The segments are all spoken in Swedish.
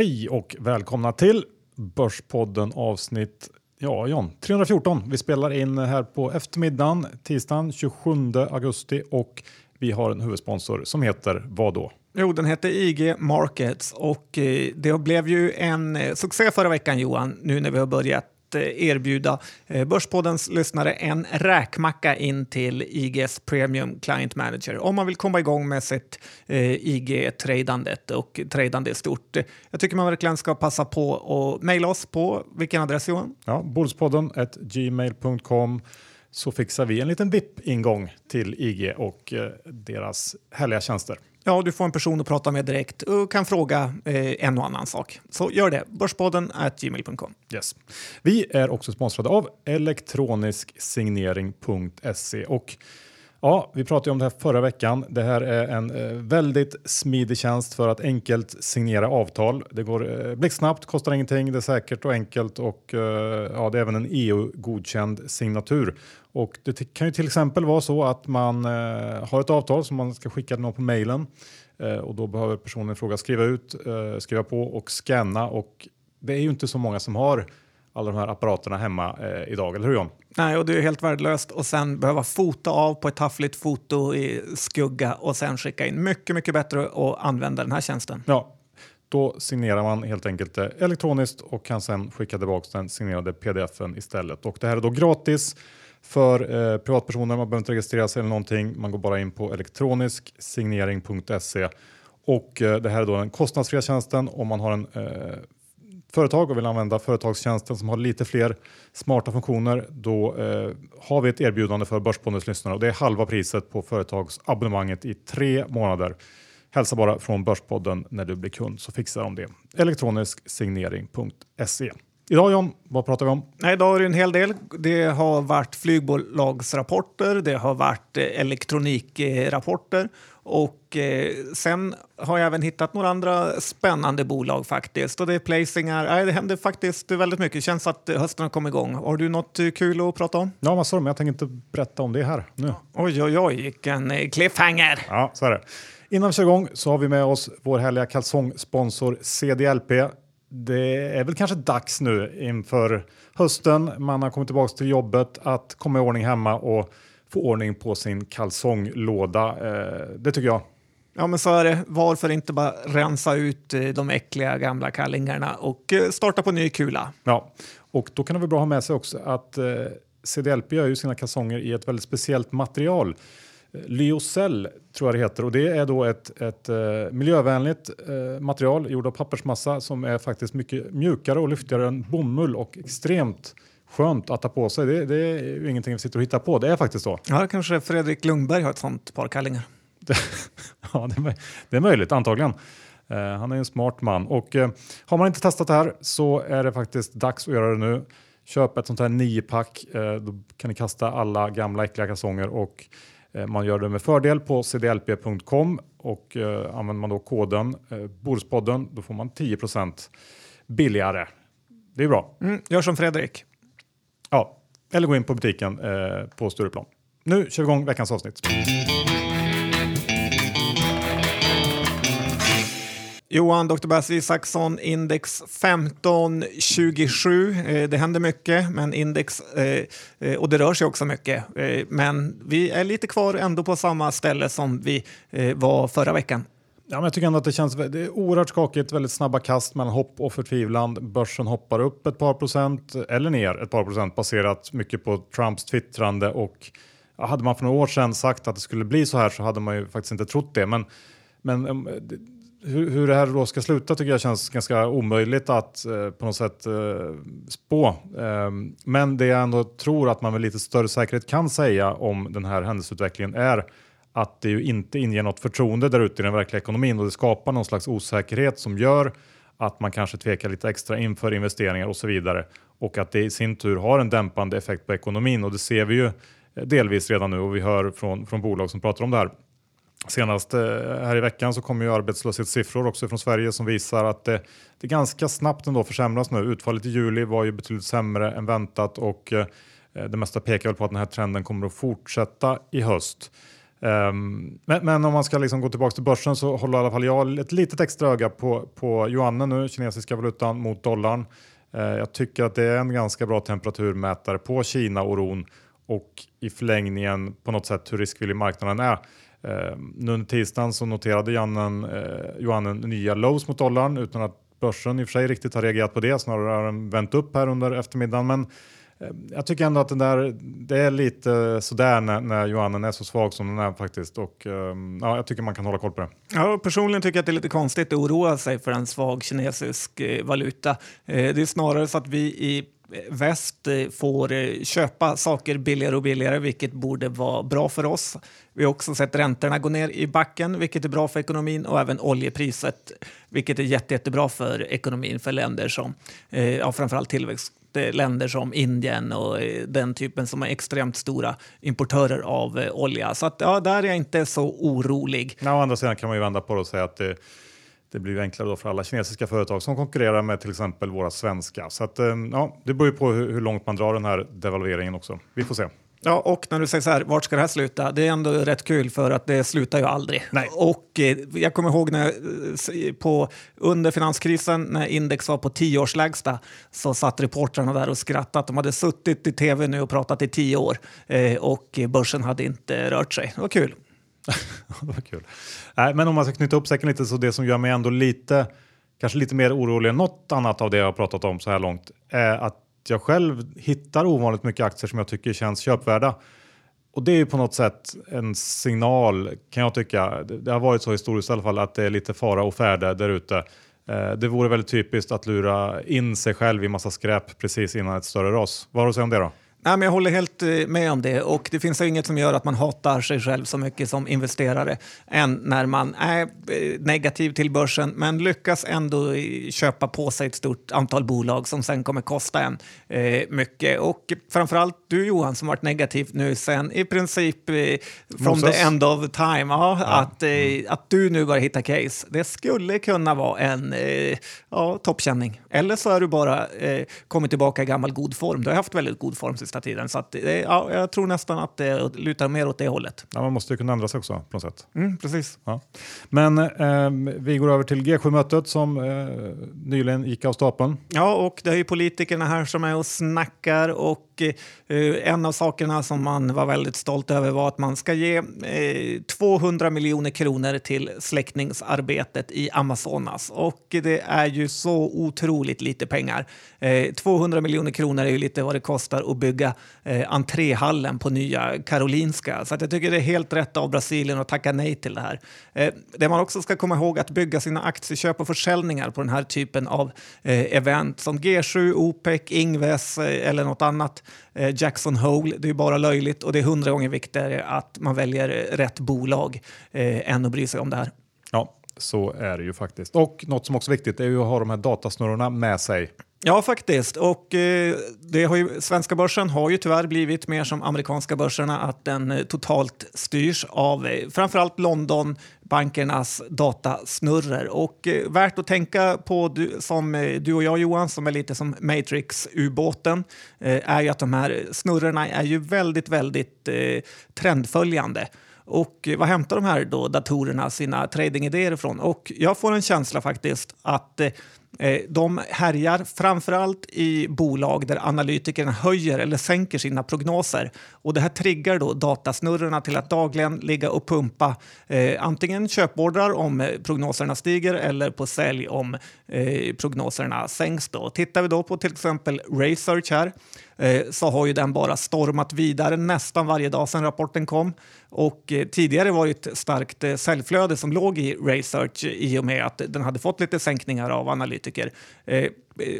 Hej och välkomna till Börspodden avsnitt ja, John, 314. Vi spelar in här på eftermiddagen, tisdagen 27 augusti och vi har en huvudsponsor som heter vad då? Jo, den heter IG Markets och eh, det blev ju en eh, succé förra veckan Johan, nu när vi har börjat Eh, erbjuda eh, Börspoddens lyssnare en räkmacka in till IGs Premium Client Manager om man vill komma igång med sitt eh, IG-tradandet och tradande stort. Jag tycker man verkligen ska passa på och mejla oss på vilken adress Johan? Ja, Bordspodden gmail.com så fixar vi en liten VIP-ingång till IG och deras härliga tjänster. Ja, du får en person att prata med direkt och kan fråga eh, en och annan sak. Så gör det. Börspodden gmail.com. Yes. Vi är också sponsrade av elektronisksignering.se och Ja, vi pratade om det här förra veckan. Det här är en eh, väldigt smidig tjänst för att enkelt signera avtal. Det går eh, blixtsnabbt, kostar ingenting, det är säkert och enkelt och eh, ja, det är även en EU-godkänd signatur. Och det kan ju till exempel vara så att man eh, har ett avtal som man ska skicka någon på mejlen eh, och då behöver personen i fråga skriva ut, eh, skriva på och scanna och det är ju inte så många som har alla de här apparaterna hemma eh, idag, eller hur John? Nej, och det är helt värdelöst och sen behöva fota av på ett taffligt foto i skugga och sen skicka in. Mycket, mycket bättre att använda den här tjänsten. Ja, då signerar man helt enkelt elektroniskt och kan sen skicka tillbaka den signerade pdfen istället. Och det här är då gratis för eh, privatpersoner. Man behöver inte registrera sig eller någonting. Man går bara in på elektronisksignering.se och eh, det här är då den kostnadsfria tjänsten om man har en eh, företag och vill använda företagstjänsten som har lite fler smarta funktioner, då eh, har vi ett erbjudande för Börspoddens lyssnare och det är halva priset på företagsabonnemanget i tre månader. Hälsa bara från Börspodden när du blir kund så fixar de det. Elektronisk signering.se. Idag John, vad pratar vi om? Nej, idag är det en hel del. Det har varit flygbolagsrapporter, det har varit eh, elektronikrapporter och eh, sen har jag även hittat några andra spännande bolag faktiskt. Och det är placingar. Nej, det händer faktiskt väldigt mycket. Det känns att hösten har kommit igång. Har du något eh, kul att prata om? Ja, massor, men jag tänker inte berätta om det här nu. Oj, oj, oj, vilken cliffhanger! Ja, så är det. Innan vi kör igång så har vi med oss vår härliga kalsongsponsor CDLP det är väl kanske dags nu inför hösten. Man har kommit tillbaka till jobbet att komma i ordning hemma och få ordning på sin kalsonglåda. Eh, det tycker jag. Ja, men så är det. Varför inte bara rensa ut eh, de äckliga gamla kallingarna och eh, starta på ny kula? Ja, och då kan det vara bra att ha med sig också att CDLP gör ju sina kalsonger i ett väldigt speciellt material Lyocell tror jag det heter och det är då ett, ett uh, miljövänligt uh, material gjort av pappersmassa som är faktiskt mycket mjukare och lyftigare än bomull och extremt skönt att ta på sig. Det, det är ju ingenting vi sitter och hittar på, det är faktiskt så. Ja, kanske Fredrik Lundberg har ett sånt par kallingar. ja, det är, det är möjligt, antagligen. Uh, han är en smart man och har man inte testat det här så är det faktiskt dags att göra det nu. Köp ett sånt här niopack, då kan ni kasta alla gamla äckliga kalsonger och Eh, man gör det med fördel på cdlp.com och eh, använder man då koden eh, Bordspodden då får man 10% billigare. Det är bra. Mm, gör som Fredrik. Ja, eller gå in på butiken eh, på Stureplan. Nu kör vi igång veckans avsnitt. Johan, Dr. Bass Isaksson, index 1527. Eh, det händer mycket, men index, eh, eh, och det rör sig också mycket. Men vi är lite kvar ändå på samma ställe som vi var förra veckan. Ja, men jag tycker ändå att det känns det är oerhört skakigt, väldigt snabba kast mellan hopp och förtvivlan. Börsen hoppar upp ett par procent eller ner ett par procent baserat mycket på Trumps twittrande och hade man för några år sedan sagt att det skulle bli så här så hade man ju faktiskt inte trott det. Men, men hur, hur det här då ska sluta tycker jag känns ganska omöjligt att eh, på något sätt eh, spå. Eh, men det jag ändå tror att man med lite större säkerhet kan säga om den här händelseutvecklingen är att det ju inte inger något förtroende där ute i den verkliga ekonomin och det skapar någon slags osäkerhet som gör att man kanske tvekar lite extra inför investeringar och så vidare och att det i sin tur har en dämpande effekt på ekonomin och det ser vi ju eh, delvis redan nu och vi hör från, från bolag som pratar om det här. Senast eh, här i veckan så kommer ju arbetslöshetssiffror också från Sverige som visar att det, det ganska snabbt ändå försämras nu. Utfallet i juli var ju betydligt sämre än väntat och eh, det mesta pekar väl på att den här trenden kommer att fortsätta i höst. Um, men, men, om man ska liksom gå tillbaka till börsen så håller i alla fall jag ett litet extra öga på, på yuanen nu, kinesiska valutan mot dollarn. Uh, jag tycker att det är en ganska bra temperaturmätare på Kina-oron och i förlängningen på något sätt hur riskvillig marknaden är. Ehm, nu under tisdagen så noterade Jannen, eh, Johannen, nya lows mot dollarn utan att börsen i och för sig riktigt har reagerat på det. Snarare har den vänt upp här under eftermiddagen. Men Ehm, jag tycker ändå att den där, det är lite sådär när, när Johannen är så svag som den är faktiskt. Och, ehm, ja, jag tycker man kan hålla koll på det. Ja, personligen tycker jag att det är lite konstigt att oroa sig för en svag kinesisk eh, valuta. Eh, det är snarare så att vi i eh, väst får köpa saker billigare och billigare, vilket borde vara bra för oss. Vi har också sett räntorna gå ner i backen, vilket är bra för ekonomin och även oljepriset, vilket är jätte, jättebra för ekonomin för länder som, ja, framförallt tillväxt länder som Indien och eh, den typen som är extremt stora importörer av eh, olja. Så att, ja, där är jag inte så orolig. Å andra sidan kan man ju vända på det och säga att det, det blir enklare då för alla kinesiska företag som konkurrerar med till exempel våra svenska. Så att, eh, ja, det beror ju på hur, hur långt man drar den här devalveringen också. Vi får se. Ja, och när du säger så här, vart ska det här sluta? Det är ändå rätt kul för att det slutar ju aldrig. Nej. Och eh, jag kommer ihåg när eh, på, under finanskrisen när index var på tioårslägsta så satt reportrarna där och skrattade. De hade suttit i tv nu och pratat i tio år eh, och börsen hade inte rört sig. Det var kul. det var kul. Nej, men om man ska knyta upp säcken lite så det som gör mig ändå lite, kanske lite mer orolig än något annat av det jag har pratat om så här långt är att jag själv hittar ovanligt mycket aktier som jag tycker känns köpvärda. Och det är på något sätt en signal kan jag tycka. Det har varit så historiskt i alla fall att det är lite fara och färde där ute. Eh, det vore väldigt typiskt att lura in sig själv i massa skräp precis innan ett större ras. Vad har du att säga om det då? Nej, men jag håller helt eh, med om det och det finns ju inget som gör att man hatar sig själv så mycket som investerare än när man är eh, negativ till börsen men lyckas ändå köpa på sig ett stort antal bolag som sen kommer kosta en eh, mycket. Och framförallt du Johan som varit negativ nu sen i princip eh, from the end of time, ja, ja. Att, eh, mm. att du nu börjar hitta case. Det skulle kunna vara en eh, ja, toppkänning. Eller så är du bara eh, kommit tillbaka i gammal god form. Du har haft väldigt god form sista tiden. Så att, ja, jag tror nästan att det lutar mer åt det hållet. Ja, man måste ju kunna ändra sig också på något sätt. Mm, precis. Ja. Men eh, vi går över till G7-mötet som eh, nyligen gick av stapeln. Ja, och det är ju politikerna här som är och snackar och eh, en av sakerna som man var väldigt stolt över var att man ska ge eh, 200 miljoner kronor till släckningsarbetet i Amazonas. Och det är ju så otroligt lite pengar. Eh, 200 miljoner kronor är ju lite vad det kostar att bygga eh, entréhallen på Nya Karolinska. Så att jag tycker det är helt rätt av Brasilien att tacka nej till det här. Eh, det man också ska komma ihåg att bygga sina aktieköp och försäljningar på den här typen av eh, event som G7, OPEC, Ingves eller något annat Eh, Eh, Jackson Hole. Det är bara löjligt och det är hundra gånger viktigare att man väljer rätt bolag eh, än att bry sig om det här. Ja, så är det ju faktiskt. Och något som också är viktigt är ju att ha de här datasnurrorna med sig. Ja, faktiskt. Och eh, det har ju, svenska börsen har ju tyvärr blivit mer som amerikanska börserna, att den eh, totalt styrs av eh, framförallt London, bankernas datasnurror. Och eh, värt att tänka på du, som eh, du och jag Johan, som är lite som Matrix-ubåten, eh, är ju att de här snurrorna är ju väldigt, väldigt trendföljande. Och vad hämtar de här då datorerna sina tradingidéer ifrån? Och jag får en känsla faktiskt att Eh, Eh, de härjar framförallt i bolag där analytikerna höjer eller sänker sina prognoser. Och det här triggar då datasnurrorna till att dagligen ligga och pumpa eh, antingen köpordrar om eh, prognoserna stiger eller på sälj om eh, prognoserna sänks. Då. Tittar vi då på till exempel Research här Eh, så har ju den bara stormat vidare nästan varje dag sedan rapporten kom. Och eh, tidigare var det ett starkt eh, säljflöde som låg i Research i och med att den hade fått lite sänkningar av analytiker.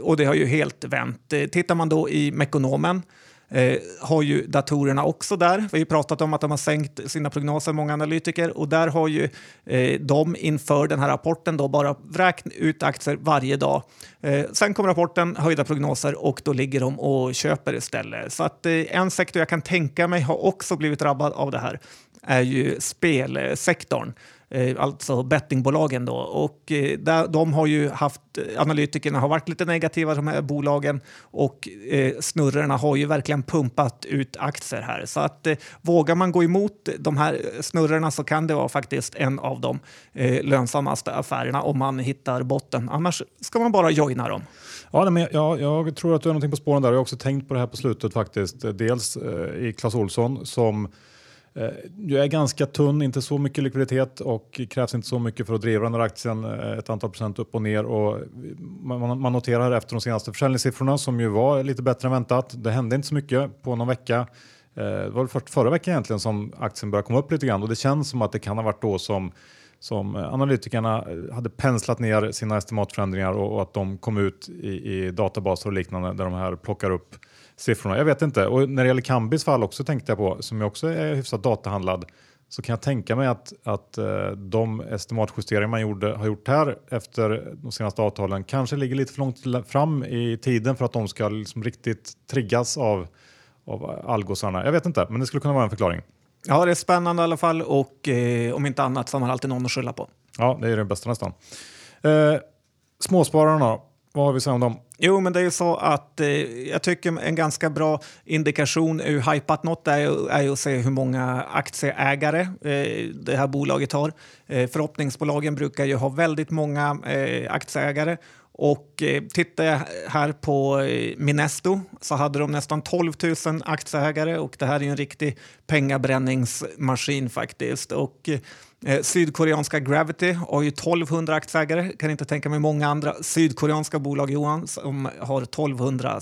Och det har ju helt vänt. Tittar man då i Mekonomen eh, har ju datorerna också där. Vi har ju pratat om att de har sänkt sina prognoser, många analytiker, och där har ju eh, de inför den här rapporten då bara vräkt ut aktier varje dag. Eh, sen kom rapporten, höjda prognoser och då ligger de och köper istället. Så att eh, en sektor jag kan tänka mig har också blivit drabbad av det här är ju spelsektorn. Eh, alltså bettingbolagen. Då. Och, eh, där, de har ju haft, analytikerna har varit lite negativa, de här bolagen, och eh, snurrorna har ju verkligen pumpat ut aktier här. Så att vågar man gå emot de här snurrorna så kan det vara faktiskt en av de lönsammaste affärerna om man hittar botten. Annars ska man bara joina dem. Ja, men jag, jag tror att du har någonting på spåren där. Jag har också tänkt på det här på slutet faktiskt. Dels i Clas Olsson som Eh, du är ganska tunn, inte så mycket likviditet och krävs inte så mycket för att driva den här aktien eh, ett antal procent upp och ner. Och eh, man, man noterar efter de senaste försäljningssiffrorna som ju var lite bättre än väntat. Det hände inte så mycket på någon vecka. Det var först förra veckan egentligen som aktien började komma upp lite grann och det känns som att det kan ha varit då som som analytikerna hade penslat ner sina estimatförändringar och, och att de kom ut i, i, databaser och liknande där de här plockar upp siffrorna. Jag vet inte. Och när det gäller Kambis fall också tänkte jag på, som ju också är hyfsat datahandlad, så kan jag tänka mig att, att uh, de estimatjusteringar man gjorde, har gjort här efter de senaste avtalen kanske ligger lite för långt fram i tiden för att de ska liksom riktigt triggas av, av algosarna. Jag vet inte, men det skulle kunna vara en förklaring. Ja, det är spännande i alla fall och eh, om inte annat så har man alltid någon att skylla på. Ja, det är det bästa nästan. Eh, småspararna vad har vi att säga om dem? Jo, men det är ju så att eh, jag tycker en ganska bra indikation hur hypat något är, är ju att se hur många aktieägare eh, det här bolaget har. Eh, förhoppningsbolagen brukar ju ha väldigt många eh, aktieägare och eh, tittar jag här på eh, Minesto så hade de nästan 12 000 aktieägare och det här är ju en riktig pengabränningsmaskin faktiskt. Och, Eh, sydkoreanska Gravity har ju 1200 aktieägare. Kan inte tänka mig många andra sydkoreanska bolag, Johan, som har 1200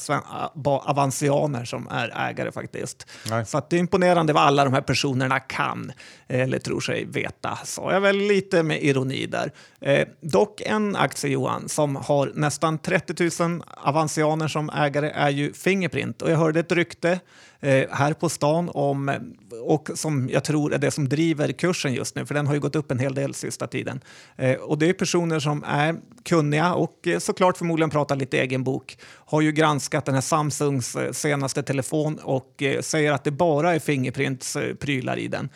avansianer som är ägare faktiskt. Nej. Så det är imponerande vad alla de här personerna kan eller tror sig veta. Så jag väl lite med ironi där. Eh, dock en aktie, Johan, som har nästan 30 000 avansianer som ägare är ju Fingerprint. Och jag hörde ett rykte eh, Eh, här på stan om, och som jag tror är det som driver kursen just nu, för den har ju gått upp en hel del sista tiden. Eh, och det är personer som är kunniga och eh, såklart förmodligen pratar lite egen bok, har ju granskat den här Samsungs senaste telefon och säger att det bara är Fingerprints-prylar i den.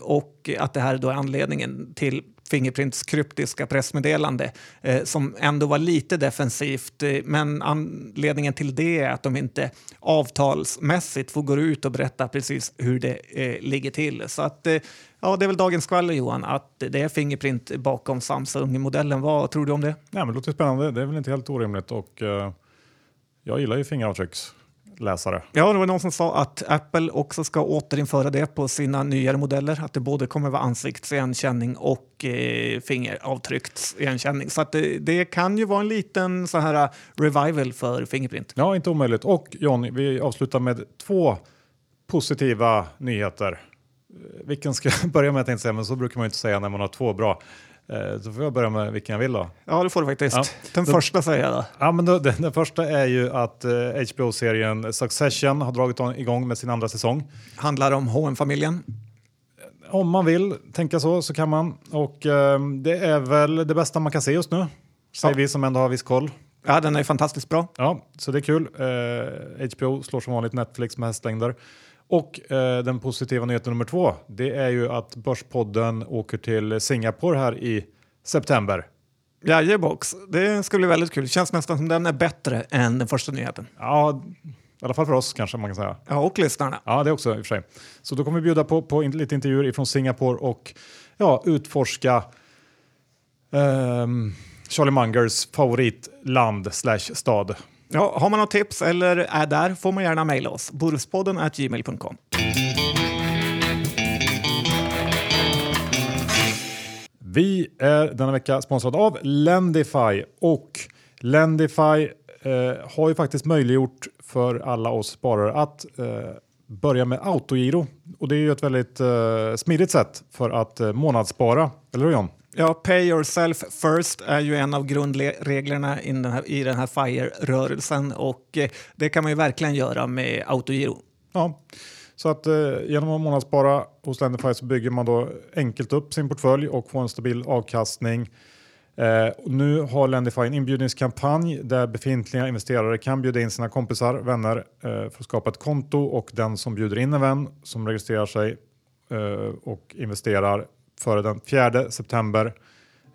Och att det här då är anledningen till Fingerprints kryptiska pressmeddelande eh, som ändå var lite defensivt. Eh, men anledningen till det är att de inte avtalsmässigt får gå ut och berätta precis hur det eh, ligger till. Så att, eh, ja, det är väl dagens skvaller Johan, att det är Fingerprint bakom Samsung-modellen. Vad tror du om det? Ja, men det låter spännande. Det är väl inte helt orimligt och eh, jag gillar ju fingeravtrycks läsare. Ja, det var någon som sa att Apple också ska återinföra det på sina nyare modeller. Att det både kommer vara ansiktsigenkänning och eh, fingeravtrycksigenkänning. Så att det, det, kan ju vara en liten så här uh, revival för Fingerprint. Ja, inte omöjligt. Och John, vi avslutar med två positiva nyheter. Vilken ska jag börja med? Jag säga, men så brukar man inte säga när man har två bra. Eh, så får jag börja med vilken jag vill då. Ja, det får du faktiskt. Ja. Den då, första säger jag då. Ja, men då, den, den första är ju att eh, HBO-serien Succession har dragit igång med sin andra säsong. Handlar om hm familjen Om man vill tänka så, så kan man. Och eh, det är väl det bästa man kan se just nu, säger ja. vi som ändå har viss koll. Ja, den är fantastiskt bra. Ja, så det är kul. Eh, HBO slår som vanligt Netflix med hästlängder. Och eh, den positiva nyheten nummer två, det är ju att Börspodden åker till Singapore här i september. Jajebox, det ska bli väldigt kul. Det känns nästan som den är bättre än den första nyheten. Ja, i alla fall för oss kanske man kan säga. Ja, och lyssnarna. Ja, det också i och för sig. Så då kommer vi bjuda på, på lite intervjuer från Singapore och ja, utforska um, Charlie Mungers favoritland slash stad. Ja, har man något tips eller är där får man gärna mejla oss. Burspodden gmail.com. Vi är denna vecka sponsrade av Lendify och Lendify eh, har ju faktiskt möjliggjort för alla oss sparare att eh, börja med autogiro och det är ju ett väldigt eh, smidigt sätt för att eh, månadsspara, eller hur John? Ja, pay yourself first är ju en av grundreglerna i den här, i den här FIRE-rörelsen och eh, det kan man ju verkligen göra med autogiro. Ja, så att eh, genom att månadsspara hos Lendify så bygger man då enkelt upp sin portfölj och får en stabil avkastning. Eh, nu har Lendify en inbjudningskampanj där befintliga investerare kan bjuda in sina kompisar, vänner eh, för att skapa ett konto och den som bjuder in en vän som registrerar sig eh, och investerar före den 4 september,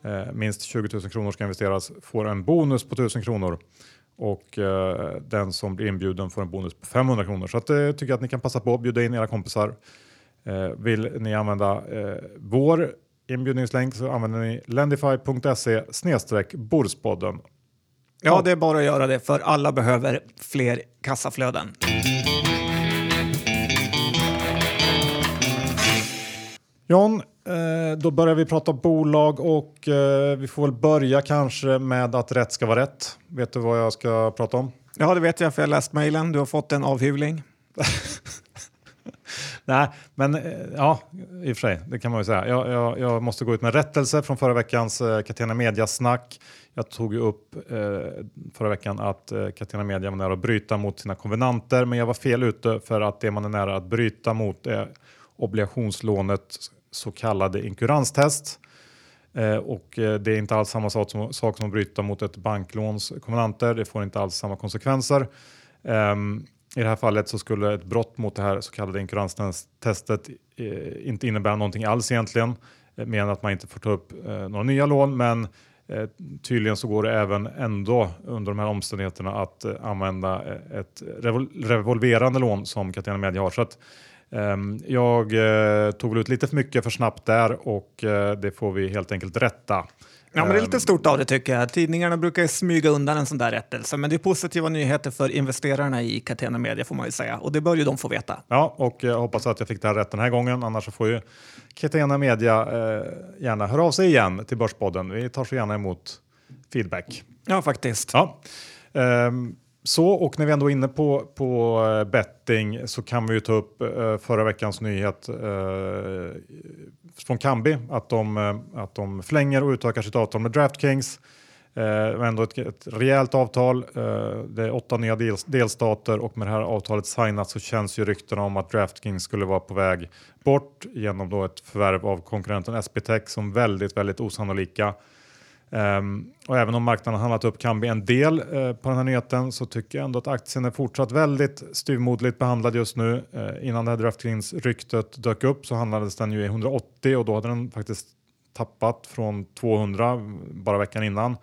eh, minst 20 000 kronor ska investeras, får en bonus på 1000 kronor och eh, den som blir inbjuden får en bonus på 500 kronor. Så att, eh, tycker jag att ni kan passa på att bjuda in era kompisar. Eh, vill ni använda vår inbjudningslänk så använder ni lendify.se snedstreck Borspodden. Ja, det är bara att göra det för alla behöver fler kassaflöden. John, då börjar vi prata bolag och eh, vi får väl börja kanske med att rätt ska vara rätt. Vet du vad jag ska prata om? Ja, det vet jag för jag har läst mejlen. Du har fått en avhyvling. Nej, men eh, ja, i och för sig, det kan man ju säga. Jag, jag, jag måste gå ut med rättelse från förra veckans eh, Catena Media-snack. Jag tog ju upp eh, förra veckan att eh, Catena Media var nära att bryta mot sina konvenanter, men jag var fel ute för att det man är nära att bryta mot är obligationslånets så kallade inkuranstest. Eh, och eh, det är inte alls samma sak som, sak som att bryta mot ett banklåns konvenanter. Det får inte alls samma konsekvenser. Um, i det här fallet så skulle ett brott mot det här så kallade inkuranstestet eh, inte innebära någonting alls egentligen, eh, mer än att man inte får ta upp några nya lån. Men tydligen så går det även ändå under de här omständigheterna att använda ett revol revolverande lån som Catena Media har. Så att, jag tog ut lite för mycket för snabbt där och det får vi helt enkelt rätta. Ja, men det är lite stort av det tycker jag. Tidningarna brukar smyga undan en sån där rättelse, men det är positiva nyheter för investerarna i Catena Media får man ju säga och det bör ju de få veta. Ja, och jag hoppas att jag fick det här rätt den här gången. Annars så får ju Catena Media eh, gärna höra av sig igen till Börspodden. Vi tar så gärna emot feedback. Ja, faktiskt. Ja. Um, så, och när vi ändå är inne på, på eh, betting så kan vi ju ta upp eh, förra veckans nyhet eh, från Kambi att de, eh, att de förlänger och utökar sitt avtal med DraftKings. Eh, ändå ett, ett rejält avtal. Eh, det är åtta nya del, delstater och med det här avtalet signat så känns ju ryktena om att DraftKings skulle vara på väg bort genom då ett förvärv av konkurrenten SBTech som väldigt, väldigt osannolika. Um, och även om marknaden handlat upp Kambi en del uh, på den här nyheten så tycker jag ändå att aktien är fortsatt väldigt styvmoderligt behandlad just nu. Uh, innan det här DraftKings-ryktet dök upp så handlades den ju i 180 och då hade den faktiskt tappat från 200 bara veckan innan.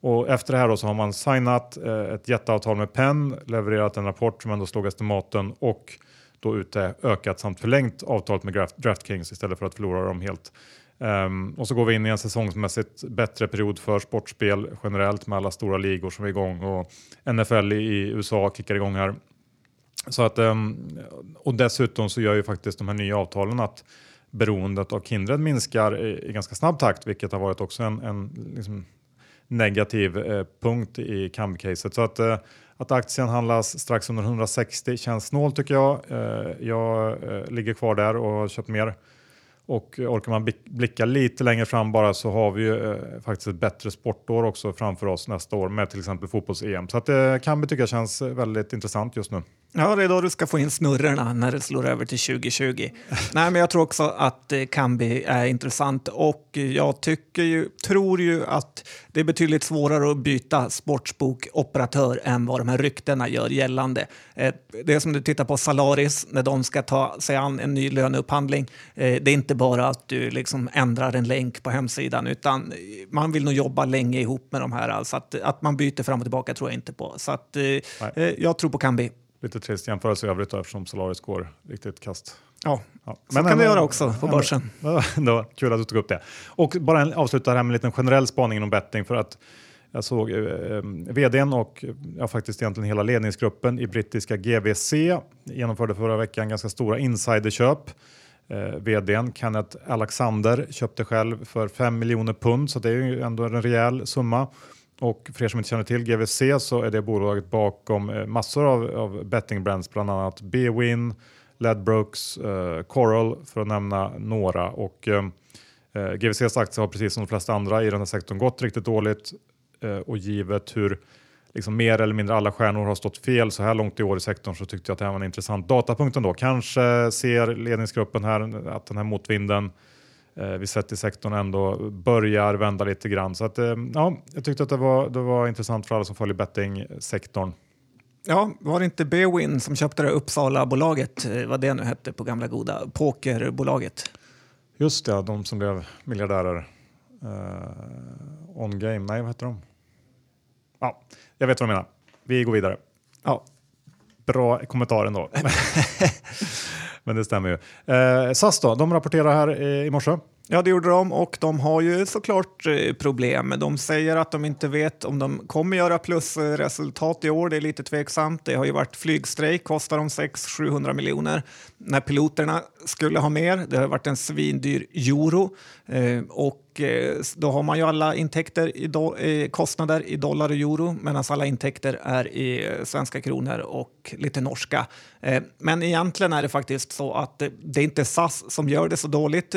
Och efter det här då så har man signat uh, ett jätteavtal med Penn, levererat en rapport som ändå slog estimaten och då ute ökat samt förlängt avtalet med Draft DraftKings istället för att förlora dem helt. Um, och så går vi in i en säsongsmässigt bättre period för sportspel generellt med alla stora ligor som är igång och NFL i USA kickar igång här. Så att, um, och dessutom så gör ju faktiskt de här nya avtalen att beroendet av Kindred minskar i, i ganska snabb takt, vilket har varit också en, en liksom negativ eh, punkt i Kambi-caset. Så att, eh, att aktien handlas strax under 160 känns snålt tycker jag. Eh, jag eh, ligger kvar där och har köpt mer och orkar man blicka lite längre fram bara så har vi ju eh, faktiskt ett bättre sportår också framför oss nästa år med till exempel fotbolls-EM. Så att det kan vi tycka känns väldigt intressant just nu. Ja, det är då du ska få in snurrorna när det slår över till 2020. Nej, men jag tror också att eh, Kambi är intressant och jag tycker ju, tror ju att det är betydligt svårare att byta sportsbokoperatör än vad de här ryktena gör gällande. Eh, det är som du tittar på Salaris när de ska ta sig an en ny löneupphandling. Eh, det är inte bara att du liksom ändrar en länk på hemsidan utan man vill nog jobba länge ihop med de här. Alltså att, att man byter fram och tillbaka tror jag inte på. Så att, jag tror på Kambi. Lite trist jämförelse i övrigt då, eftersom Solaris går riktigt kast. Ja, ja. så Men, kan det göra också på börsen. Det var kul att du tog upp det. Och bara avsluta här med en liten generell spaning inom betting för att jag såg eh, eh vdn och ja, faktiskt egentligen hela ledningsgruppen i brittiska GVC genomförde förra veckan ganska stora insiderköp. Eh, vdn Kenneth Alexander köpte själv för 5 miljoner pund så det är ju ändå en rejäl summa. Och för er som inte känner till GVC så är det bolaget bakom eh, massor av, av bettingbrands, bland annat Bwin, Ledbrooks, eh, Coral för att nämna några. Och, eh, eh GVCs aktie har precis som de flesta andra i den här sektorn gått riktigt dåligt eh, och givet hur liksom mer eller mindre alla stjärnor har stått fel så här långt i år i sektorn så tyckte jag att det här var en intressant datapunkt ändå. Kanske ser ledningsgruppen här att den här motvinden eh, vi sett i sektorn ändå börjar vända lite grann. Så att, eh, ja, jag tyckte att det var, det var intressant för alla som följer bettingsektorn. Ja, var det inte Bewin som köpte det Uppsala-bolaget, eh, vad det nu hette på gamla goda, pokerbolaget? Just det, de som blev miljardärer. Uh, on game, nej vad heter de? Ja, jag vet vad du menar. Vi går vidare. Ja. Bra kommentar ändå. Men det stämmer ju. Eh, SAS då, de rapporterar här eh, i morse. Ja, det gjorde de och de har ju såklart eh, problem. De säger att de inte vet om de kommer göra plusresultat i år. Det är lite tveksamt. Det har ju varit flygstrejk, kostar de 600-700 miljoner. När piloterna skulle ha mer, det har varit en svindyr euro eh, och och eh, då har man ju alla intäkter i do, eh, kostnader i dollar och euro medan alla intäkter är i eh, svenska kronor och lite norska. Men egentligen är det faktiskt så att det är inte SAS som gör det så dåligt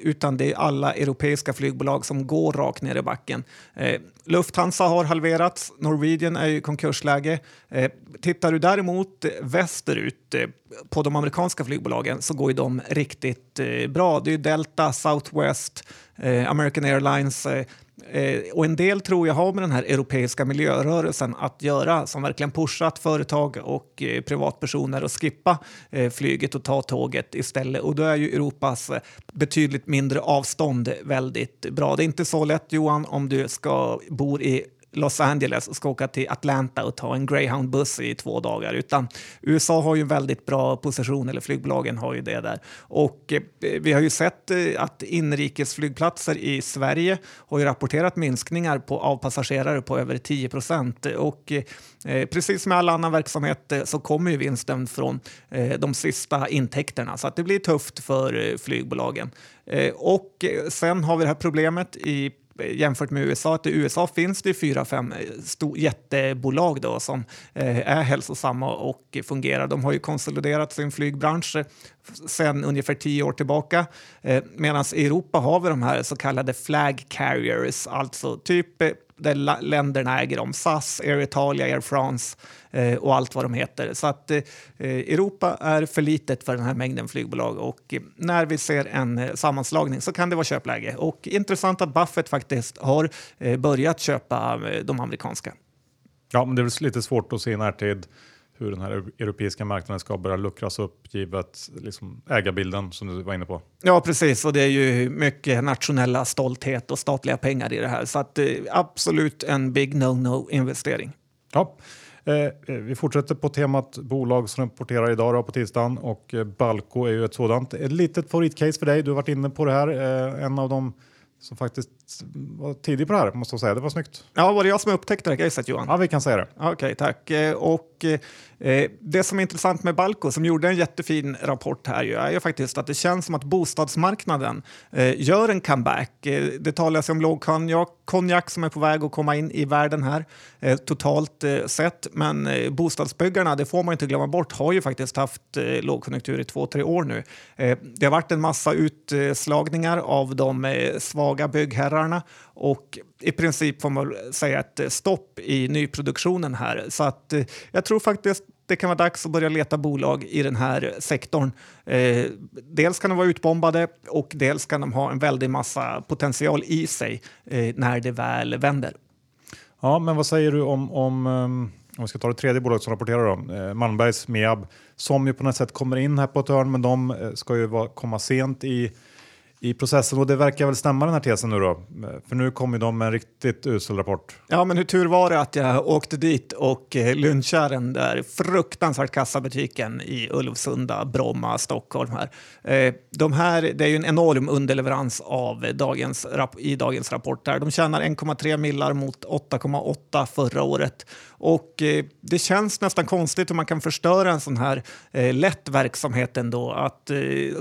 utan det är alla europeiska flygbolag som går rakt ner i backen. Lufthansa har halverats, Norwegian är i konkursläge. Eh, tittar du däremot västerut eh, på de amerikanska flygbolagen så går ju de riktigt eh, bra. Det är Delta, Southwest, eh, American Airlines eh, Eh, och en del tror jag har med den här europeiska miljörörelsen att göra som verkligen pushat företag och eh, privatpersoner att skippa eh, flyget och ta tåget istället. Och då är ju Europas eh, betydligt mindre avstånd väldigt bra. Det är inte så lätt Johan om du ska bor i Los Angeles och ska åka till Atlanta och ta en greyhound-buss i två dagar. Utan USA har ju väldigt bra position, eller flygbolagen har ju det där. Och eh, vi har ju sett eh, att inrikesflygplatser i Sverige har ju rapporterat minskningar på, av passagerare på över 10 procent. Och eh, eh precis som med all annan verksamhet eh, så kommer ju vinsten från eh, de sista intäkterna. Så att det blir tufft för eh, flygbolagen. Eh, och eh, sen har vi det här problemet i jämfört med USA. Att I USA finns det fyra, fem eh, jättebolag då, som eh, är hälsosamma och fungerar. De har ju konsoliderat sin flygbransch eh, sedan ungefär tio år tillbaka. Medan i Europa har vi de här så kallade flag carriers, alltså typ där länderna äger dem. SAS, Air Italia, Air France eh, och allt vad de heter. Så att eh, Europa är för litet för den här mängden flygbolag och eh, när vi ser en eh, sammanslagning så kan det vara köpläge. Och intressant att Buffett faktiskt har eh, börjat köpa eh, de amerikanska. Ja, men det är väl lite svårt att se i närtid hur den här europeiska marknaden ska börja luckras upp givet liksom, ägarbilden som du var inne på. Ja, precis. Och det är ju mycket nationella stolthet och statliga pengar i det här. Så att, eh, absolut en big no-no investering. Ja. Eh, eh, vi fortsätter på temat bolag som rapporterar idag då, på tisdagen och Balco är ju ett sådant. Ett litet favoritcase för dig. Du har varit inne på det här. Eh, en av de som faktiskt var tidig på det här, måste jag säga. Det var snyggt. Ja, var det jag som upptäckte det här caset, Johan? Ja, vi kan säga det. Okej, okay, tack. Och Eh, det som är intressant med Balco, som gjorde en jättefin rapport här, är ju faktiskt att det känns som att bostadsmarknaden eh, gör en comeback. Eh, det talas om lågkonjak som är på väg att komma in i världen här, totalt sett. Men bostadsbyggarna, det får man inte glömma bort, har ju faktiskt haft lågkonjunktur i två, tre år nu. det har varit en massa utslagningar av de svaga byggherrarna och i princip får man säga ett stopp i nyproduktionen här. Så att jag tror faktiskt det kan vara dags att börja leta bolag i den här sektorn. Eh, dels kan de vara utbombade och dels kan de ha en väldig massa potential i sig eh, när det väl vänder. Ja, men vad säger du om, om ehm, om vi ska ta det tredje bolaget som rapporterar då, eh, Malmbergs Meab, som ju på något sätt kommer in här på ett hörn, men de eh, ska ju vara, komma sent i i processen och det verkar väl stämma den här tesen nu då? För nu kommer de med en riktigt usel rapport. Ja, men hur tur var det att jag åkte dit och eh, lunchade den där fruktansvärt kassa butiken i Ulvsunda, Bromma, Stockholm här. Eh, de här, det är ju en enorm underleverans av dagens, i dagens rapport här. De tjänar 1,3 millar mot 8,8 förra året och eh, det känns nästan konstigt hur man kan förstöra en sån här eh, lätt verksamhet ändå att, eh,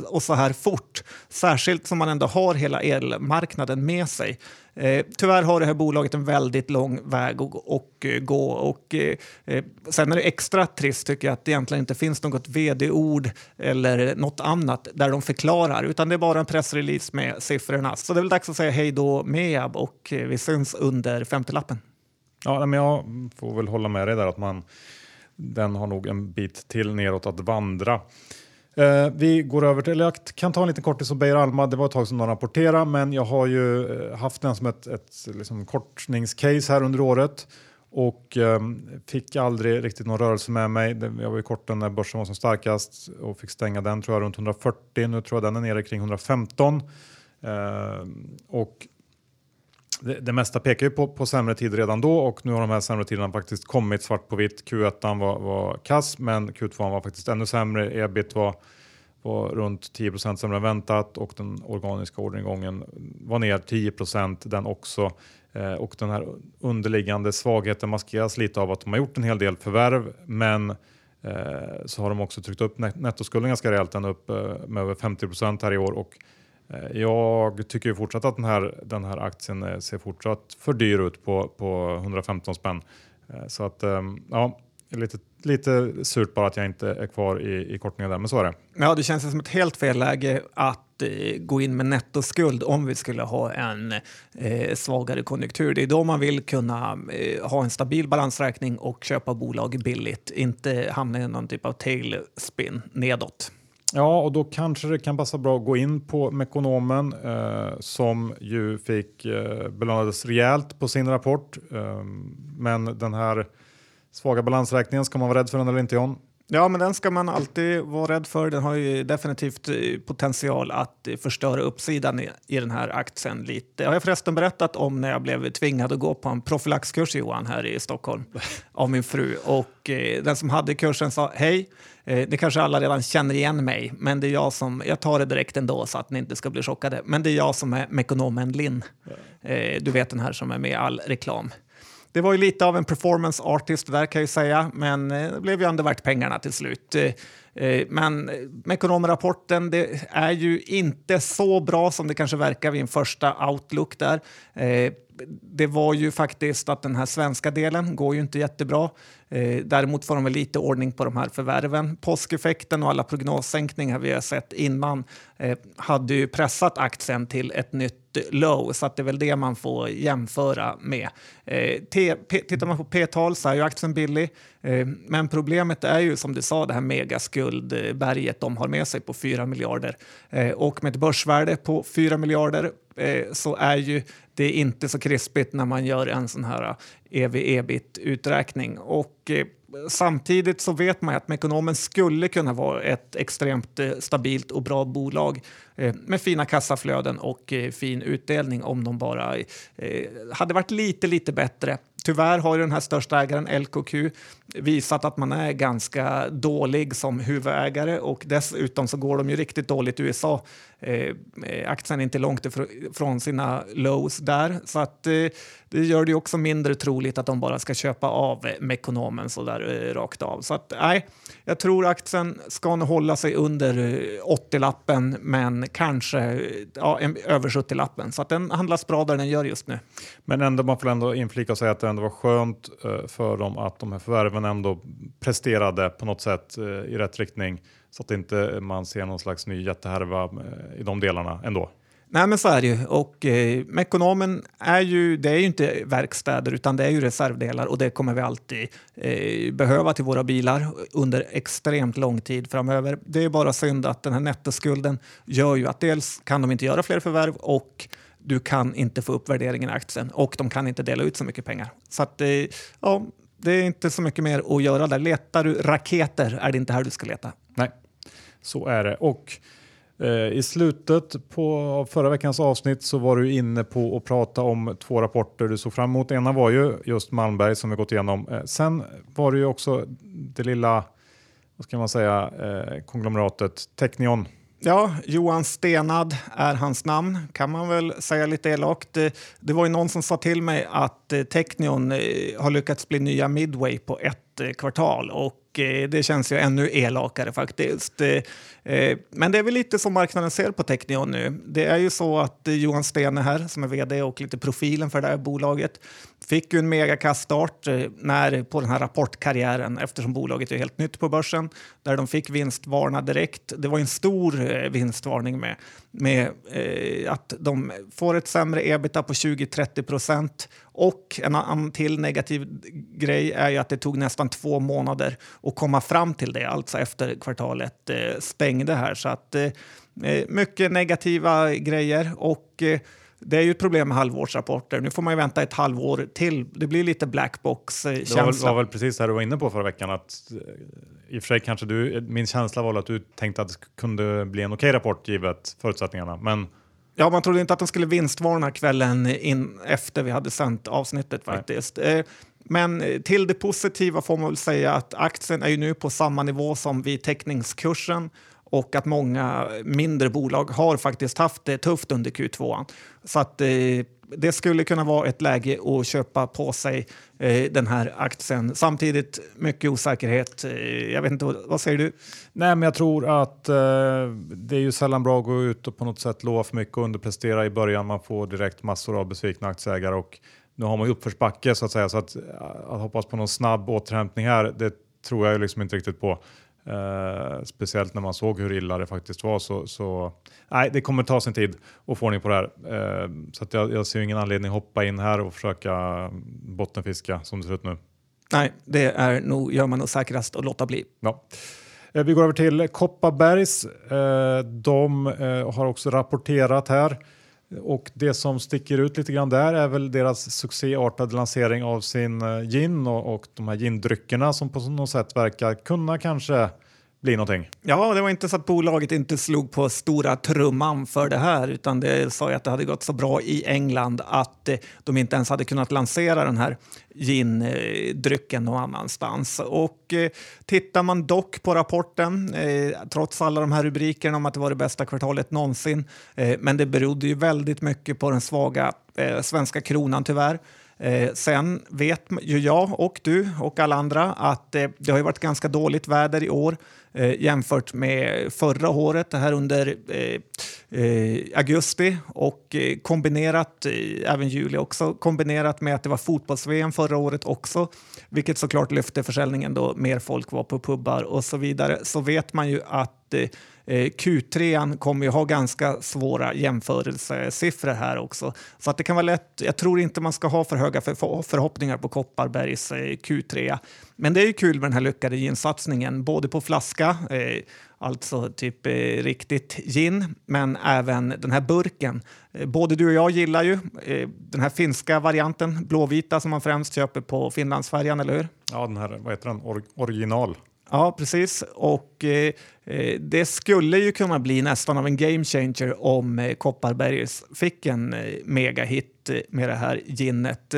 och så här fort. Särskilt som man ändå har hela elmarknaden med sig. Eh, tyvärr har det här bolaget en väldigt lång väg att och, gå. Och, eh, eh, eh, sen är det extra trist tycker jag att det egentligen inte finns något vd-ord eller något annat där de förklarar, utan det är bara en pressrelease med siffrorna. Så det är väl dags att säga hej då Meab och eh, vi syns under femtelappen. Ja, men jag får väl hålla med dig där att man, den har nog en bit till neråt att vandra. Eh, vi går över till, eller jag kan ta en liten kortis om Beijer Alma. Det var ett tag sedan de rapporterade, men jag har ju eh, haft den som ett, ett liksom kortningscase här under året. och eh, fick aldrig riktigt någon rörelse med mig. Jag var ju kort när börsen var som starkast och fick stänga den tror jag runt 140. Nu tror jag den är nere kring 115. Eh, och det, det, mesta pekar ju på, på sämre tider redan då och nu har de här sämre tiderna faktiskt kommit svart på vitt. Q1 var, var kass men Q2 var faktiskt ännu sämre. Ebit var, var runt 10 sämre än väntat och den organiska orderingången var ner 10 den också. Eh, och den här underliggande svagheten maskeras lite av att de har gjort en hel del förvärv men eh, så har de också tryckt upp nettoskulden ganska rejält, den upp eh, med över 50% här i år. Och Eh, jag tycker fortsatt att den här, den här aktien eh, ser fortsatt för dyr ut på, på 115 spänn. Eh, så att ja, lite, lite surt bara att jag inte är kvar i, i kortningen där, men så är det. Ja, det känns som ett helt fel läge att eh, gå in med nettoskuld om vi skulle ha en eh, svagare konjunktur. Det är då man vill kunna eh, ha en stabil balansräkning och köpa bolag billigt, inte hamna i någon typ av tailspin nedåt. Ja, och då kanske det kan passa bra att gå in på Mekonomen eh, som ju fick eh, belönades rejält på sin rapport. Eh, men den här svaga balansräkningen, ska man vara rädd för den eller inte John? Ja, men den ska man alltid vara rädd för. Den har ju definitivt eh, potential att förstöra uppsidan i, i den här aktien lite. Jag har förresten berättat om när jag blev tvingad att gå på en profylaxkurs Johan här i Stockholm av min fru och eh, den som hade kursen sa hej. Eh, det kanske alla redan känner igen mig, men det är jag som, jag tar det direkt ändå så att ni inte ska bli chockade. Men det är jag som är Mekonomen Linn. Eh, du vet den här som är med i all reklam. Det var ju lite av en performance artist där kan jag säga, men eh, det blev ju ändå värt pengarna till slut. Eh, eh, men Mekonomrapporten, det är ju inte så bra som det kanske verkar vid en första outlook där det var ju faktiskt att den här svenska delen går ju inte jättebra. Eh, däremot får de väl lite ordning på de här förvärven. Påskeffekten och alla prognossänkningar vi har sett innan eh, hade ju pressat aktien till ett nytt low, så att det är väl det man får jämföra med. Eh, tittar man på p-tal så är ju aktien billig, eh, men problemet är ju som du sa det här megaskuldberget de har med sig på 4 miljarder eh, och med ett börsvärde på 4 miljarder Eh, så är ju det inte så krispigt när man gör en sån här eh, ev-ebit-uträkning. Och eh, samtidigt så vet man att Mekonomen skulle kunna vara ett extremt stabilt och bra bolag med fina kassaflöden och fin utdelning om de bara hade varit lite, lite bättre Tyvärr har ju den här största ägaren LKQ visat att man är ganska dålig som huvudägare och dessutom så går de ju riktigt dåligt i USA. Eh, eh aktien är inte långt ifrån sina lows där så att eh, det gör det också mindre troligt att de bara ska köpa av Mekonomen så där eh, rakt av. Så att nej, jag tror aktien ska nog hålla sig under eh, 80-lappen men kanske eh, ja, över 70-lappen så att den handlas bra där den gör just nu. Men ändå, man får ändå inflika och säga att det ändå var skönt eh, för dem att de här förvärven men ändå presterade på något sätt eh, i rätt riktning så att inte man ser någon slags ny jättehärva eh, i de delarna ändå. Nej, men så är det ju. Och eh, Mekonomen är ju, det är ju inte verkstäder utan det är ju reservdelar och det kommer vi alltid eh, behöva till våra bilar under extremt lång tid framöver. Det är bara synd att den här nettoskulden gör ju att dels kan de inte göra fler förvärv och du kan inte få upp värderingen i aktien och de kan inte dela ut så mycket pengar. Så att, eh, ja, det är inte så mycket mer att göra där. Letar du raketer är det inte här du ska leta. Nej, så är det. Och Eh, I slutet på förra veckans avsnitt så var du inne på att prata om två rapporter du såg fram emot. Ena var ju just Malmberg som vi gått igenom. Eh, sen var det ju också det lilla, vad ska man säga, eh, konglomeratet Technion. Ja, Johan Stenad är hans namn, kan man väl säga lite elakt. Det, det var ju någon som sa till mig att eh, Technion eh, har lyckats bli nya Midway på ett eh, kvartal och det känns ju ännu elakare faktiskt. Men det är väl lite som marknaden ser på Technion nu. Det är ju så att Johan Stene här, som är vd och lite profilen för det här bolaget, fick ju en megakaststart eh, när, på den här rapportkarriären eftersom bolaget är helt nytt på börsen där de fick vinstvarna direkt. Det var en stor eh, vinstvarning med, med eh, att de får ett sämre ebita på 20-30 procent och en annan till negativ grej är ju att det tog nästan två månader att komma fram till det, alltså efter kvartalet eh, stängde här. Så att eh, eh mycket negativa grejer och det är ju ett problem med halvårsrapporter. Nu får man ju vänta ett halvår till. Det blir lite blackbox-känsla. Det var, var väl precis det du var inne på förra veckan. Att, eh, I och för sig kanske du, min känsla var att du tänkte att det kunde bli en okej rapport givet förutsättningarna. Men Ja, man trodde inte att de skulle vinstvarna kvällen in efter vi hade sänt avsnittet faktiskt. Nej. Eh, men till det positiva får man väl säga att aktien är ju nu på samma nivå som vid teckningskursen och att många mindre bolag har faktiskt haft det tufft under Q2. Så att eh, det skulle kunna vara ett läge att köpa på sig eh, den här aktien. Samtidigt mycket osäkerhet. Eh, jag vet inte, vad säger du? Nej, men jag tror att eh, det är ju sällan bra att gå ut och på något sätt lova för mycket och underprestera i början. Man får direkt massor av besvikna aktieägare och nu har man ju uppförsbacke så att säga. Så att, eh, att hoppas på någon snabb återhämtning här, det tror jag liksom inte riktigt på. Uh, speciellt när man såg hur illa det faktiskt var. Så, så nej, det kommer ta sin tid att få ordning på det här. Uh, så jag, jag ser ingen anledning att hoppa in här och försöka bottenfiska som det ser ut nu. Nej, det är nog, gör man nog säkrast att låta bli. Ja. Uh, vi går över till Kopparbergs. de har också rapporterat här. Och det som sticker ut lite grann där är väl deras succéartade lansering av sin eh, gin och, och de här gindryckerna som på något sätt verkar kunna kanske bli någonting. Ja, det var inte så att bolaget inte slog på stora trumman för det här utan det sa ju att det hade gått så bra i England att eh, de inte ens hade kunnat lansera den här gindrycken någon annanstans. Och eh, tittar man dock på rapporten, eh, trots alla de här rubrikerna om att det var det bästa kvartalet någonsin, eh, men det berodde ju väldigt mycket på den svaga eh, svenska kronan tyvärr. Eh, sen vet ju jag och du och alla andra att eh, det har varit ganska dåligt väder i år eh, jämfört med förra året, det här under eh, eh, augusti. Och eh, kombinerat, eh, även juli också, kombinerat med att det var fotbolls-VM förra året också, vilket såklart lyfte försäljningen då mer folk var på pubbar och så vidare, så vet man ju att Eh, Eh, Q3 kommer ju ha ganska svåra jämförelsesiffror här också. Så att det kan vara lätt. Jag tror inte man ska ha för höga förhoppningar på Kopparbergs eh, Q3. Men det är ju kul med den här lyckade ginsatsningen, både på flaska, eh, alltså typ eh, riktigt gin, men även den här burken. Både du och jag gillar ju den här finska varianten, blåvita, som man främst köper på Finlandsfärjan, eller hur? Ja, den här, vad heter den, Or original. Ja, precis. Och eh, eh, det skulle ju kunna bli nästan av en game changer om eh, Kopparbergs fick en eh, megahit eh, med det här ginnet.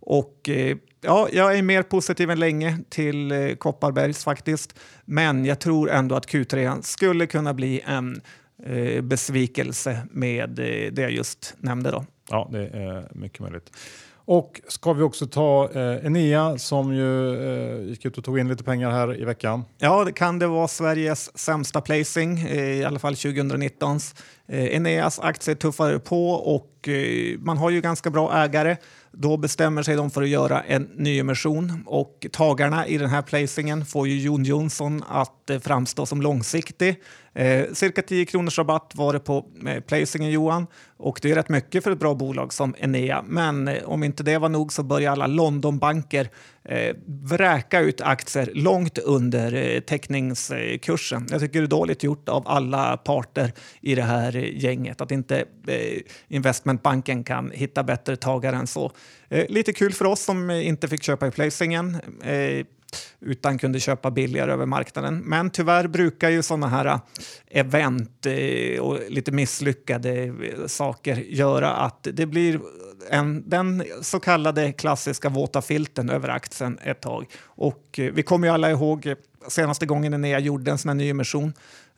Och eh, ja, jag är mer positiv än länge till eh, Kopparbergs faktiskt. Men jag tror ändå att Q3 skulle kunna bli en eh, besvikelse med eh, det jag just nämnde. Då. Ja, det är mycket möjligt. Och ska vi också ta eh, Enea som ju eh, gick ut och tog in lite pengar här i veckan. Ja, det kan det vara Sveriges sämsta placing, eh, i alla fall 2019. Eh, Eneas aktie tuffar på och eh, man har ju ganska bra ägare. Då bestämmer sig de för att göra en nyemission och tagarna i den här placingen får ju Jon Jonsson att eh, framstå som långsiktig. Eh, cirka 10 kronors rabatt var det på eh, placingen Johan och det är rätt mycket för ett bra bolag som Enea. Men eh, om inte det var nog så börjar alla Londonbanker eh, vräka ut aktier långt under eh, teckningskursen. Jag tycker det är dåligt gjort av alla parter i det här gänget att inte eh, investmentbanken kan hitta bättre tagare än så. Eh, lite kul för oss som inte fick köpa i placingen eh, utan kunde köpa billigare över marknaden. Men tyvärr brukar ju sådana här äh, event eh, och lite misslyckade eh, saker göra att det blir en, den så kallade klassiska våta filten över aktien ett tag. Och eh, vi kommer ju alla ihåg senaste gången när jag gjorde en sån här nyemission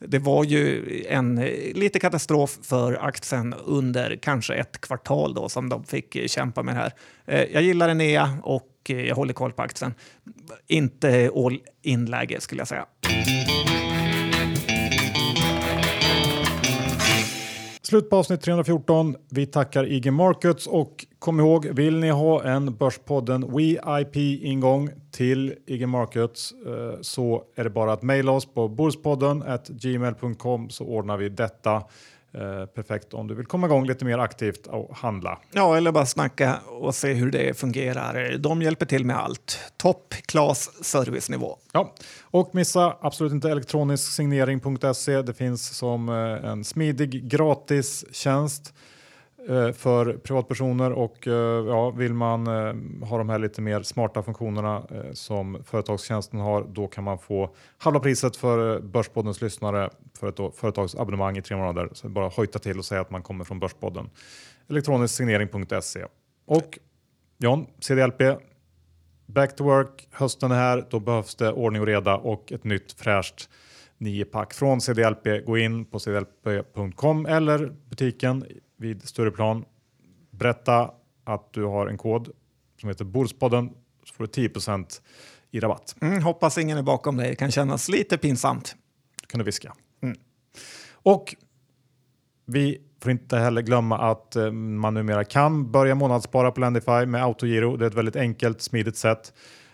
det var ju en lite katastrof för aktien under kanske ett kvartal då som de fick kämpa med det här. Jag gillar Enea och Eh, jag håller koll på aktien. Inte all in-läge skulle jag säga. Slut på avsnitt 314. Vi tackar IG Markets och kom ihåg, vill ni ha en Börspodden WIP-ingång till IG Markets eh, så är det bara att mejla oss på borspodden gmail.com så ordnar vi detta. Eh, perfekt om du vill komma igång lite mer aktivt och handla. Ja, eller bara snacka och se hur det fungerar. De hjälper till med allt. Topp class servicenivå. Ja, och missa absolut inte elektronisk signering.se. Det finns som eh, en smidig gratis tjänst. eh, Eh, för privatpersoner och eh, ja, vill man eh, ha de här lite mer smarta funktionerna som företagstjänsten har, då kan man få halva priset för Börspoddens lyssnare för ett företagsabonnemang i tre månader. Så bara hojta till och säga att man kommer från Börspodden. Elektronisk Och John, CDLP, back to work, hösten är här, då behövs det ordning och reda och ett nytt fräscht 9-pack från CDLP. Gå in på cdlp.com eller butiken vid Stureplan. Berätta att du har en kod som heter Bordspodden så får du 10 i rabatt. Mm, hoppas ingen är bakom dig, det kan kännas lite pinsamt. kan du viska. Mm. Och vi får inte heller glömma att eh, man numera kan börja månadsspara på Lendify med autogiro. Det är ett väldigt enkelt, smidigt sätt.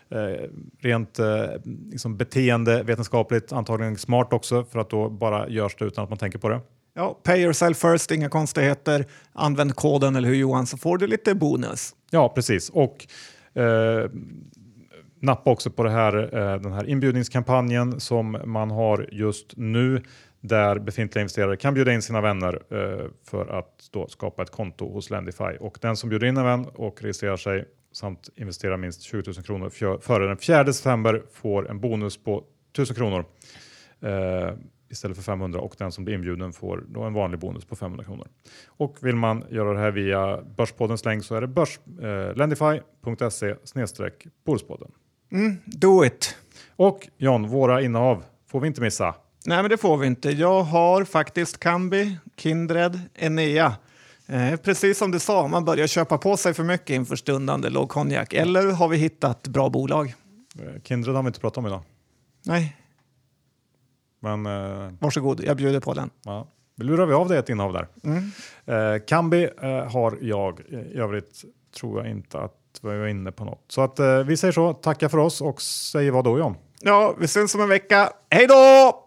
Eh, rent eh, liksom beteendevetenskapligt antagligen smart också för att då bara görs det utan att man tänker på det. Ja, pay yourself first, inga konstigheter. Använd koden eller hur Johan så får du lite bonus. Ja, precis. Och eh, nappa också på det här, eh, den här inbjudningskampanjen som man har just nu där befintliga investerare kan bjuda in sina vänner eh, för att då skapa ett konto hos Lendify. Och den som bjuder in en vän och registrerar sig samt investerar minst 20 000 kronor före den 4 september får en bonus på 1000 kronor eh, istället för 500 och den som blir inbjuden får då en vanlig bonus på 500 kronor. Och vill man göra det här via Börspoddens länk så är det börs, eh, Börspodden. Mm, do it! Och John, våra innehav får vi inte missa. Nej, men det får vi inte. Jag har faktiskt Kambi, Kindred, Enea. Eh, precis som du sa, man börjar köpa på sig för mycket inför stundande lågkonjak. Eller har vi hittat bra bolag? Eh, Kindred har vi inte pratat om idag. Nej. Men, eh, Varsågod, jag bjuder på den. Ja. Lurar vi av dig ett innehav där. Mm. Eh, Kambi eh, har jag. I övrigt tror jag inte att vi var inne på något. Så att eh, vi säger så, tackar för oss och säger vad då John? Ja, vi syns om en vecka. Hej då!